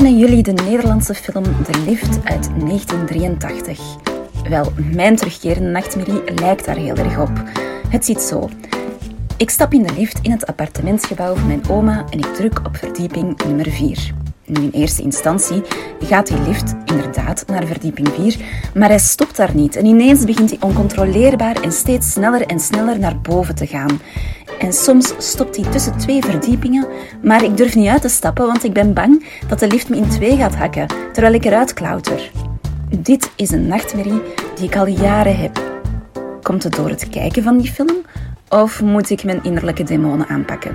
Kennen jullie de Nederlandse film De Lift uit 1983? Wel, mijn terugkerende nachtmerrie lijkt daar heel erg op. Het ziet zo. Ik stap in de lift in het appartementsgebouw van mijn oma en ik druk op verdieping nummer 4. Nu in eerste instantie gaat die lift inderdaad naar verdieping 4, maar hij stopt daar niet en ineens begint hij oncontroleerbaar en steeds sneller en sneller naar boven te gaan. En soms stopt hij tussen twee verdiepingen, maar ik durf niet uit te stappen, want ik ben bang dat de lift me in twee gaat hakken terwijl ik eruit klauter. Dit is een nachtmerrie die ik al jaren heb. Komt het door het kijken van die film of moet ik mijn innerlijke demonen aanpakken?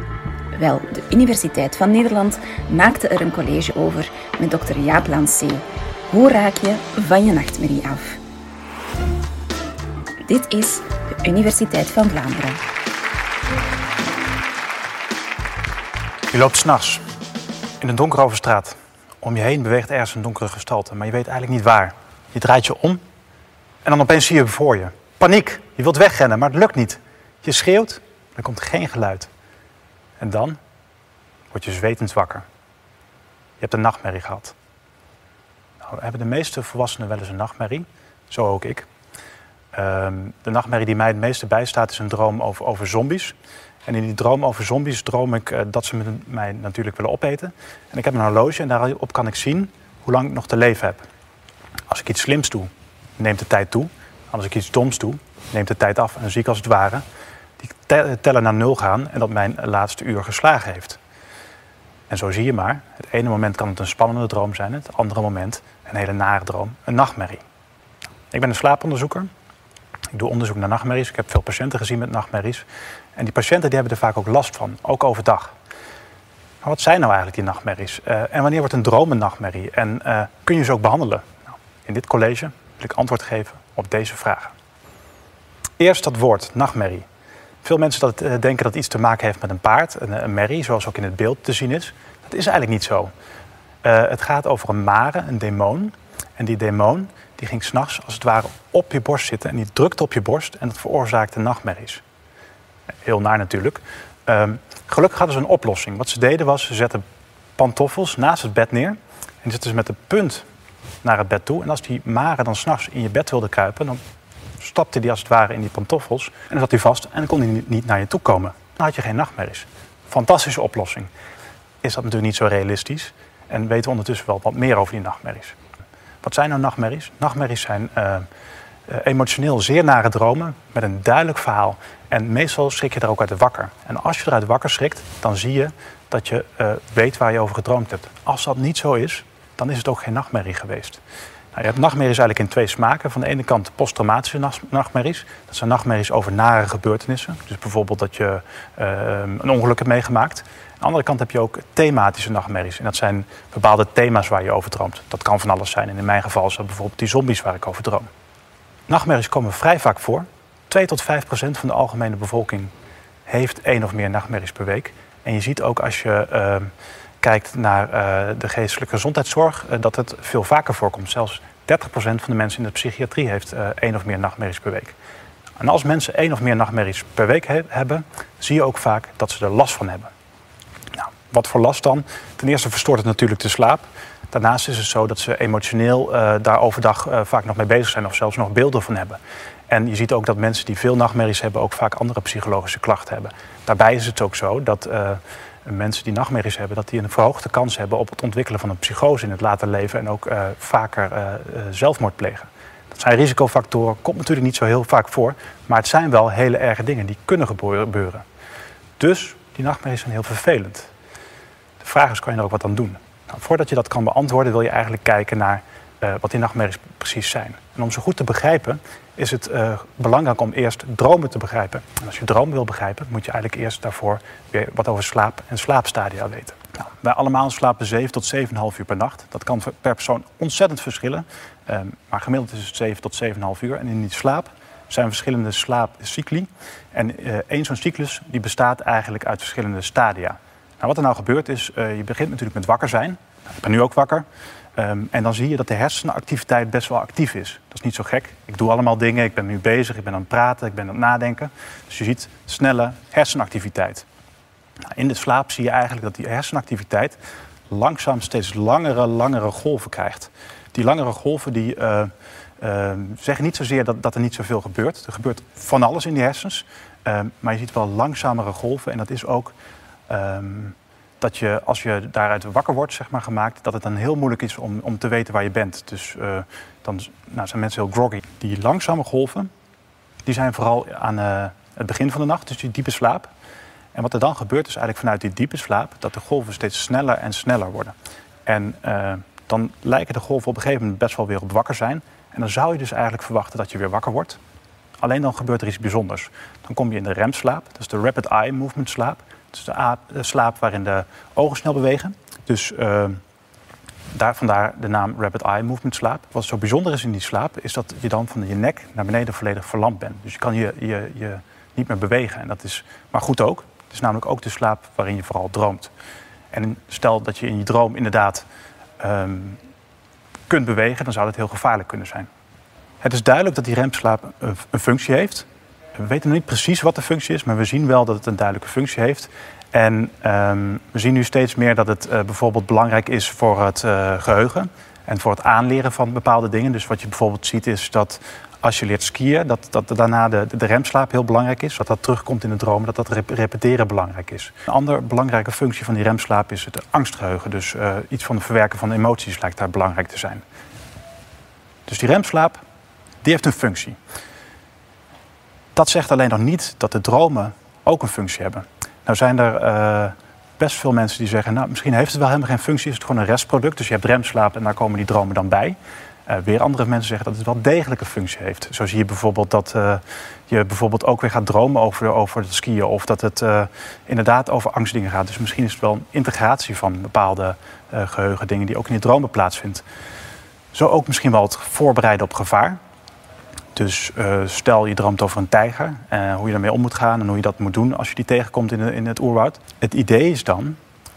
Wel, de Universiteit van Nederland maakte er een college over met dokter Jaap Lancé. Hoe raak je van je nachtmerrie af? Dit is de Universiteit van Vlaanderen. Je loopt s'nachts in een donkere straat. Om je heen beweegt ergens een donkere gestalte, maar je weet eigenlijk niet waar. Je draait je om en dan opeens zie je voor je. Paniek, je wilt wegrennen, maar het lukt niet. Je schreeuwt, er komt geen geluid. En dan word je zwetend wakker. Je hebt een nachtmerrie gehad. Nou, hebben de meeste volwassenen wel eens een nachtmerrie. Zo ook ik. Ehm, de nachtmerrie die mij het meeste bijstaat is een droom over, over zombies. En in die droom over zombies droom ik uh, dat ze mij natuurlijk willen opeten. En ik heb een horloge en daarop kan ik zien hoe lang ik nog te leven heb. Als ik iets slims doe, neemt de tijd toe. Als ik iets doms doe, neemt de tijd af. En zie ik als het ware die tellen naar nul gaan en dat mijn laatste uur geslagen heeft. En zo zie je maar, het ene moment kan het een spannende droom zijn, het andere moment een hele nare droom, een nachtmerrie. Ik ben een slaaponderzoeker. Ik doe onderzoek naar nachtmerries. Ik heb veel patiënten gezien met nachtmerries. En die patiënten die hebben er vaak ook last van, ook overdag. Maar wat zijn nou eigenlijk die nachtmerries? Uh, en wanneer wordt een droom een nachtmerrie? En uh, kun je ze ook behandelen? Nou, in dit college wil ik antwoord geven op deze vragen. Eerst dat woord, nachtmerrie. Veel mensen dat, uh, denken dat het iets te maken heeft met een paard, een, een merrie, zoals ook in het beeld te zien is. Dat is eigenlijk niet zo. het gaat over een mare, een demon. En die demon die ging s'nachts als het ware op je borst zitten en die drukte op je borst en dat veroorzaakte nachtmerries. Heel naar natuurlijk. Um, gelukkig hadden ze een oplossing. Wat ze deden was, ze zetten pantoffels naast het bed neer en zetten ze met de punt naar het bed toe. En als die mare dan s'nachts in je bed wilde kruipen, dan stapte die als het ware in die pantoffels en dan zat hij vast en dan kon hij niet naar je toe komen. Dan had je geen nachtmerries. Fantastische oplossing. Is dat natuurlijk niet zo realistisch en weten we ondertussen wel wat meer over die nachtmerries. Wat zijn nou nachtmerries? Nachtmerries zijn uh, emotioneel zeer nare dromen met een duidelijk verhaal. En meestal schrik je er ook uit wakker. En als je eruit wakker schrikt, dan zie je dat je uh, weet waar je over gedroomd hebt. Als dat niet zo is, dan is het ook geen nachtmerrie geweest. Nou, je hebt nachtmerries eigenlijk in twee smaken. Van de ene kant posttraumatische nachtmerries. Dat zijn nachtmerries over nare gebeurtenissen. Dus bijvoorbeeld dat je uh, een ongeluk hebt meegemaakt. Aan de andere kant heb je ook thematische nachtmerries. En dat zijn bepaalde thema's waar je over droomt. Dat kan van alles zijn. En in mijn geval dat bijvoorbeeld die zombies waar ik over droom. Nachtmerries komen vrij vaak voor. 2 tot 5 procent van de algemene bevolking heeft één of meer nachtmerries per week. En je ziet ook als je uh, kijkt naar uh, de geestelijke gezondheidszorg, uh, dat het veel vaker voorkomt. Zelfs 30 procent van de mensen in de psychiatrie heeft één of meer nachtmerries per week. En als mensen één of meer nachtmerries per week he hebben, zie je ook vaak dat ze er last van hebben. Nou, wat voor last dan? Ten eerste verstoort het natuurlijk de slaap. Daarnaast is het zo dat ze emotioneel daar overdag vaak nog mee bezig zijn of zelfs nog beelden van hebben. En je ziet ook dat mensen die veel nachtmerries hebben ook vaak andere psychologische klachten hebben. Daarbij is het ook zo dat mensen die nachtmerries hebben, dat die een verhoogde kans hebben op het ontwikkelen van een psychose in het later leven en ook uh, vaker uh, zelfmoord plegen. Dat zijn risicofactoren, komt natuurlijk niet zo heel vaak voor, maar het zijn wel hele erge dingen die kunnen gebeuren. Dus die nachtmerries zijn heel vervelend. De vraag is, kan je er ook wat aan doen? Nou, voordat je dat kan beantwoorden, wil je eigenlijk kijken naar wat die nachtmerries precies zijn. En om ze goed te begrijpen, is het uh, belangrijk om eerst dromen te begrijpen. En als je dromen wil begrijpen, moet je eigenlijk eerst daarvoor weer wat over slaap en slaapstadia weten. Nou, wij allemaal slapen 7 tot 7,5 uur per nacht. Dat kan per persoon ontzettend verschillen. Um, maar gemiddeld is het 7 tot 7,5 uur. En in die slaap zijn verschillende slaapcycli. En uh, één zo'n cyclus die bestaat eigenlijk uit verschillende stadia. Nou, wat er nou gebeurt is, uh, je begint natuurlijk met wakker zijn. Ik ben nu ook wakker. Um, en dan zie je dat de hersenactiviteit best wel actief is. Dat is niet zo gek. Ik doe allemaal dingen, ik ben nu bezig, ik ben aan het praten, ik ben aan het nadenken. Dus je ziet snelle hersenactiviteit. Nou, in de slaap zie je eigenlijk dat die hersenactiviteit langzaam steeds langere, langere golven krijgt. Die langere golven die, uh, uh, zeggen niet zozeer dat, dat er niet zoveel gebeurt. Er gebeurt van alles in die hersens. Uh, maar je ziet wel langzamere golven. En dat is ook ehm, dat je, als je daaruit wakker wordt, zeg maar, gemaakt, dat het dan heel moeilijk is om, om te weten waar je bent. Dus dan nou, zijn mensen heel groggy. Die langzame golven, die zijn vooral aan het begin van de nacht, dus die diepe slaap. En wat er dan gebeurt is eigenlijk vanuit die diepe slaap dat de golven steeds sneller en sneller worden. En uh, dan lijken de golven op een gegeven moment best wel weer op wakker zijn. En dan zou je dus eigenlijk verwachten dat je weer wakker wordt. Alleen dan gebeurt er iets bijzonders. Dan kom je in de remslaap, dat is de rapid eye movement slaap. Slaap waarin de ogen snel bewegen. Dus uh, daar, vandaar de naam rapid eye movement slaap. Wat zo bijzonder is in die slaap, is dat je dan van je nek naar beneden volledig verlamd bent. Dus je kan je, je, je niet meer bewegen. En dat is maar goed ook is namelijk ook de slaap waarin je vooral droomt. En stel dat je in je droom inderdaad um, kunt bewegen, dan zou dat heel gevaarlijk kunnen zijn. Het is duidelijk dat die remslaap een functie heeft. We weten nog niet precies wat de functie is, maar we zien wel dat het een duidelijke functie heeft. En um, we zien nu steeds meer dat het uh, bijvoorbeeld belangrijk is voor het uh, geheugen en voor het aanleren van bepaalde dingen. Dus wat je bijvoorbeeld ziet is dat als je leert skiën, dat, dat daarna de, de remslaap heel belangrijk is. Dat dat terugkomt in de dromen, dat dat repeteren belangrijk is. Een andere belangrijke functie van die remslaap is het angstgeheugen. Dus uh, iets van het verwerken van emoties lijkt daar belangrijk te zijn. Dus die remslaap, die heeft een functie. Dat zegt alleen nog niet dat de dromen ook een functie hebben. Nou zijn er uh, best veel mensen die zeggen... nou, misschien heeft het wel helemaal geen functie, is het gewoon een restproduct. Dus je hebt remslaap en daar komen die dromen dan bij. Uh, weer andere mensen zeggen dat het wel degelijke functie heeft. Zo zie je bijvoorbeeld dat uh, je bijvoorbeeld ook weer gaat dromen over, over het skiën. Of dat het inderdaad over angstdingen gaat. Dus misschien is het wel een integratie van bepaalde geheugendingen die ook in je dromen plaatsvindt. Zo ook misschien wel het voorbereiden op gevaar. Dus stel je droomt over een tijger, hoe je daarmee om moet gaan en hoe je dat moet doen als je die tegenkomt in, in het oerwoud. Het idee is dan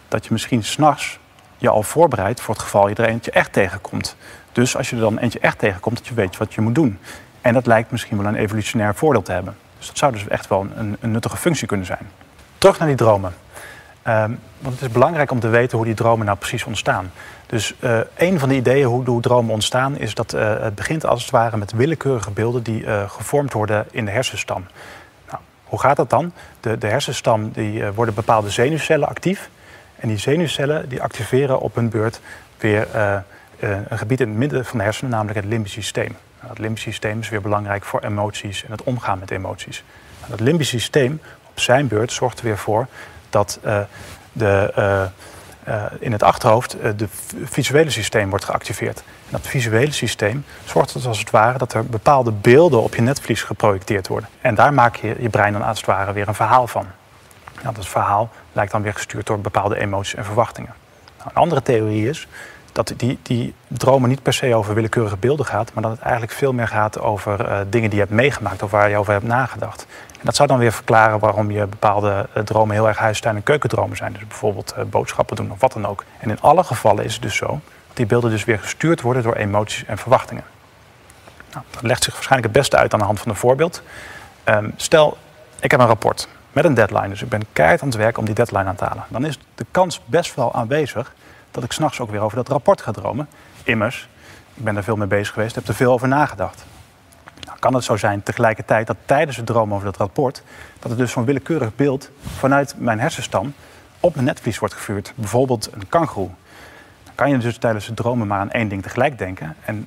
dat je misschien s'nachts je al voorbereidt voor het geval je er eentje echt tegenkomt. Dus als je er dan eentje echt tegenkomt, dat je weet wat je moet doen. En dat lijkt misschien wel een evolutionair voordeel te hebben. Dus dat zou dus echt wel een, een nuttige functie kunnen zijn. Terug naar die dromen. Um, want het is belangrijk om te weten hoe die dromen nou precies ontstaan. Dus uh, een van de ideeën hoe, hoe dromen ontstaan is dat uh, het begint als het ware met willekeurige beelden die uh, gevormd worden in de hersenstam. Nou, hoe gaat dat dan? De, de hersenstam die worden bepaalde zenuwcellen actief. En die zenuwcellen die activeren op hun beurt weer eh, een gebied in het midden van de hersenen, namelijk het limbisch systeem. Nou, het limbisch systeem is weer belangrijk voor emoties en het omgaan met emoties. Nou, dat limbisch systeem op zijn beurt zorgt er weer voor dat uh, de, uh, in het achterhoofd het visuele systeem wordt geactiveerd. En dat visuele systeem zorgt er als het ware dat er bepaalde beelden op je netvlies geprojecteerd worden. En daar maak je je brein dan als het ware weer een verhaal van. Nou, dat verhaal lijkt dan weer gestuurd door bepaalde emoties en verwachtingen. Nou, een andere theorie is dat die, die dromen niet per se over willekeurige beelden gaat, maar dat het eigenlijk veel meer gaat over dingen die je hebt meegemaakt of waar je over hebt nagedacht. Dat zou dan weer verklaren waarom je bepaalde uh, dromen heel erg huistuin- en keukendromen zijn. Dus bijvoorbeeld uh, boodschappen doen of wat dan ook. En in alle gevallen is het dus zo dat die beelden dus weer gestuurd worden door emoties en verwachtingen. Nou, dat legt zich waarschijnlijk het beste uit aan de hand van een voorbeeld. Um, stel, ik heb een rapport met een deadline, dus ik ben keihard aan het werk om die deadline aan te halen. Dan is de kans best wel aanwezig dat ik s'nachts ook weer over dat rapport ga dromen. Immers, ik ben er veel mee bezig geweest, heb er veel over nagedacht. Nou, kan het zo zijn tegelijkertijd dat tijdens het dromen over dat rapport... dat er dus zo'n willekeurig beeld vanuit mijn hersenstam op mijn netvlies wordt gevuurd. Bijvoorbeeld een kangoeroe. Dan kan je dus tijdens het dromen maar aan één ding tegelijk denken. En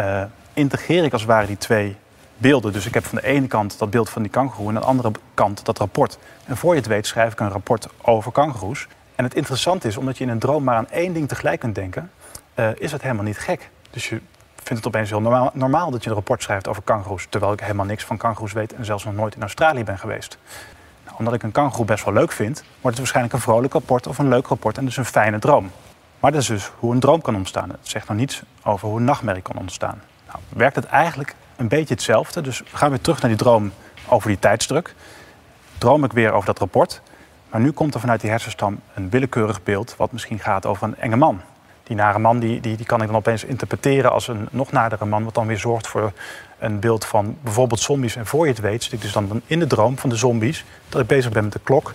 uh, integreer ik als het ware die twee beelden. Dus ik heb van de ene kant dat beeld van die kangoeroe... en aan de andere kant dat rapport. En voor je het weet schrijf ik een rapport over kangoeroes. En het interessante is, omdat je in een droom maar aan één ding tegelijk kunt denken, uh, is het helemaal niet gek. Dus je vindt het opeens heel normaal, normaal dat je een rapport schrijft over kangoeroes, terwijl ik helemaal niks van kangoeroes weet en zelfs nog nooit in Australië ben geweest. Nou, omdat ik een kangoeroe best wel leuk vind, wordt het waarschijnlijk een vrolijk rapport of een leuk rapport en dus een fijne droom. Maar dat is dus hoe een droom kan ontstaan. Het zegt nog niets over hoe een nachtmerrie kan ontstaan. Nou, werkt het eigenlijk een beetje hetzelfde. Dus we gaan weer terug naar die droom over die tijdsdruk. Droom ik weer over dat rapport. Maar nu komt er vanuit die hersenstam een willekeurig beeld, wat misschien gaat over een enge man. Die nare man die, die, die kan ik dan opeens interpreteren als een nog nadere man, wat dan weer zorgt voor een beeld van bijvoorbeeld zombies. En voor je het weet, zit ik dus dan in de droom van de zombies, dat ik bezig ben met de klok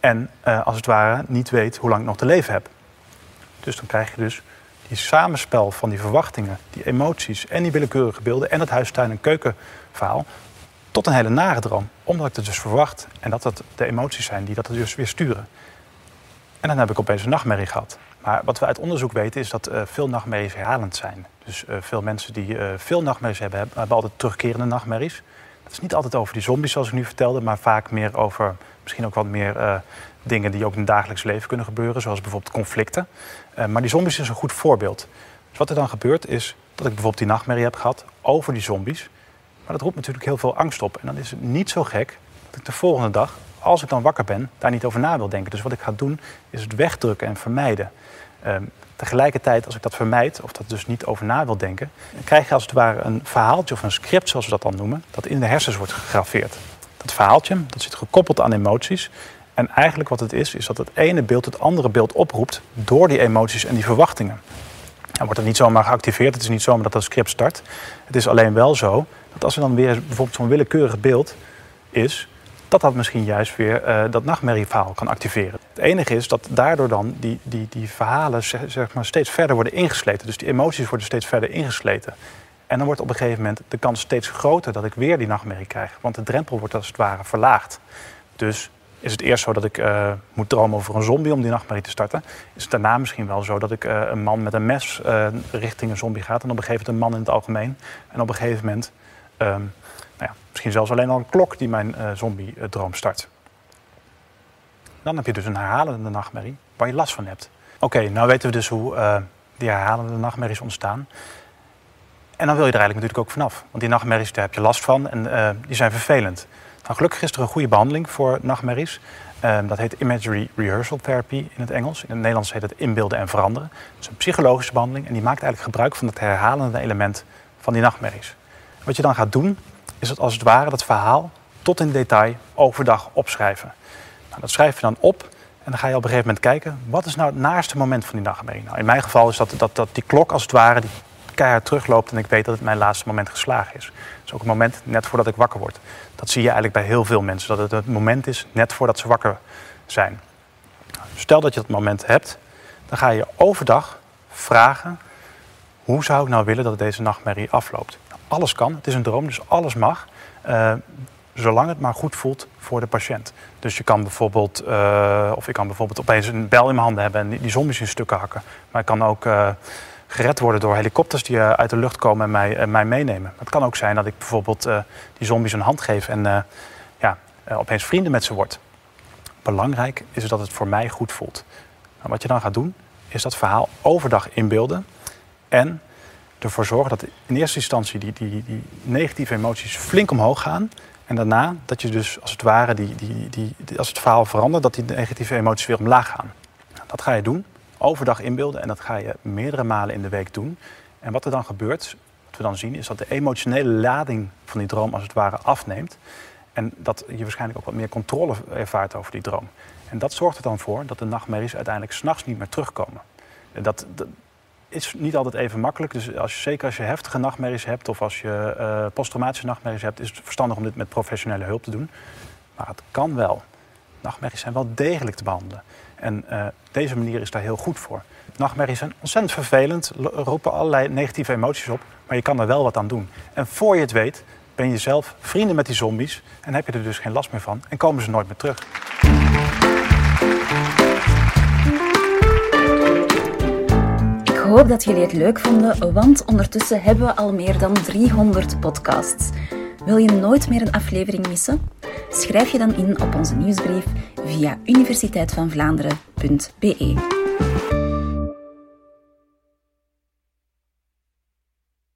en uh, als het ware niet weet hoe lang ik nog te leven heb. Dus dan krijg je dus die samenspel van die verwachtingen, die emoties en die willekeurige beelden en het huistuin- en keukenverhaal tot een hele nare droom. Omdat ik het dus verwacht en dat het de emoties zijn die dat dus weer sturen. En dan heb ik opeens een nachtmerrie gehad. Maar wat we uit onderzoek weten is dat uh, veel nachtmerries herhalend zijn. Dus uh, veel mensen die uh, veel nachtmerries hebben, hebben altijd terugkerende nachtmerries. Het is niet altijd over die zombies zoals ik nu vertelde, maar vaak meer over misschien ook wat meer dingen die ook in het dagelijks leven kunnen gebeuren, zoals bijvoorbeeld conflicten. maar die zombies is een goed voorbeeld. Dus wat er dan gebeurt is dat ik bijvoorbeeld die nachtmerrie heb gehad over die zombies. Maar dat roept natuurlijk heel veel angst op. En dan is het niet zo gek dat ik de volgende dag, als ik dan wakker ben, daar niet over na wil denken. Dus wat ik ga doen, is het wegdrukken en vermijden. Um, tegelijkertijd, als ik dat vermijd, of dat dus niet over na wil denken, dan krijg je als het ware een verhaaltje of een script, zoals we dat dan noemen, dat in de hersens wordt gegraveerd. Dat verhaaltje, dat zit gekoppeld aan emoties. En eigenlijk wat het is, is dat het ene beeld het andere beeld oproept door die emoties en die verwachtingen. Dan wordt het niet zomaar geactiveerd, het is niet zomaar dat dat script start. Het is alleen wel zo dat als er dan weer bijvoorbeeld zo'n willekeurig beeld is, dat dat misschien juist weer uh, dat nachtmerrieverhaal kan activeren. Het enige is dat daardoor dan die, die, die verhalen zeg maar, steeds verder worden ingesleten. Dus die emoties worden steeds verder ingesleten. En dan wordt op een gegeven moment de kans steeds groter dat ik weer die nachtmerrie krijg. Want de drempel wordt als het ware verlaagd. Dus is het eerst zo dat ik uh, moet dromen over een zombie om die nachtmerrie te starten. Is het daarna misschien wel zo dat ik uh, een man met een mes richting een zombie gaat. En op een gegeven moment een man in het algemeen. En op een gegeven moment um, nou ja, misschien zelfs alleen al een klok die mijn uh, zombie-droom start. Dan heb je dus een herhalende nachtmerrie waar je last van hebt. Oké, okay, nou weten we dus hoe uh, die herhalende nachtmerries ontstaan. En dan wil je er eigenlijk natuurlijk ook vanaf. Want die nachtmerries, daar heb je last van en uh, die zijn vervelend. Nou, gelukkig is er een goede behandeling voor nachtmerries. Uh, dat heet Imagery Rehearsal Therapy in het Engels. In het Nederlands heet het inbeelden en veranderen. Het is een psychologische behandeling en die maakt eigenlijk gebruik van het herhalende element van die nachtmerries. Wat je dan gaat doen, is het als het ware dat verhaal tot in detail overdag opschrijven. Nou, dat schrijf je dan op en dan ga je op een gegeven moment kijken, wat is nou het naaste moment van die nachtmerrie? Nou, in mijn geval is dat, dat, dat die klok als het ware die keihard terugloopt en ik weet dat het mijn laatste moment geslagen is. Dat is ook het moment net voordat ik wakker word. Dat zie je eigenlijk bij heel veel mensen, dat het het moment is net voordat ze wakker zijn. Stel dat je dat moment hebt, dan ga je overdag vragen, hoe zou ik nou willen dat deze nachtmerrie afloopt? Alles kan. Het is een droom, dus alles mag. Uh, zolang het maar goed voelt voor de patiënt. Dus je kan bijvoorbeeld, uh, of ik kan bijvoorbeeld opeens een bel in mijn handen hebben en die zombies in stukken hakken. Maar ik kan ook uh, gered worden door helikopters die uit de lucht komen en mij, mij meenemen. Het kan ook zijn dat ik bijvoorbeeld die zombies een hand geef en ja, opeens vrienden met ze word. Belangrijk is dat het voor mij goed voelt. Nou, wat je dan gaat doen, is dat verhaal overdag inbeelden en ervoor zorgen dat in eerste instantie die, die, die negatieve emoties flink omhoog gaan. En daarna dat je dus als het ware, die, die, die, als het verhaal verandert, dat die negatieve emoties weer omlaag gaan. Dat ga je doen, overdag inbeelden en dat ga je meerdere malen in de week doen. En wat er dan gebeurt, wat we dan zien, is dat de emotionele lading van die droom als het ware afneemt. En dat je waarschijnlijk ook wat meer controle ervaart over die droom. En dat zorgt er dan voor dat de nachtmerries uiteindelijk s'nachts niet meer terugkomen. Dat, dat, is niet altijd even makkelijk. Dus als je, zeker als je heftige nachtmerries hebt of als je uh, posttraumatische nachtmerries hebt, is het verstandig om dit met professionele hulp te doen. Maar het kan wel. Nachtmerries zijn wel degelijk te behandelen. En uh, deze manier is daar heel goed voor. Nachtmerries zijn ontzettend vervelend, roepen allerlei negatieve emoties op, maar je kan er wel wat aan doen. En voor je het weet, ben je zelf vrienden met die zombies en heb je er dus geen last meer van en komen ze nooit meer terug. Hoop dat jullie het leuk vonden, want ondertussen hebben we al meer dan 300 podcasts. Wil je nooit meer een aflevering missen? Schrijf je dan in op onze nieuwsbrief via universiteitvanvlaanderen.be.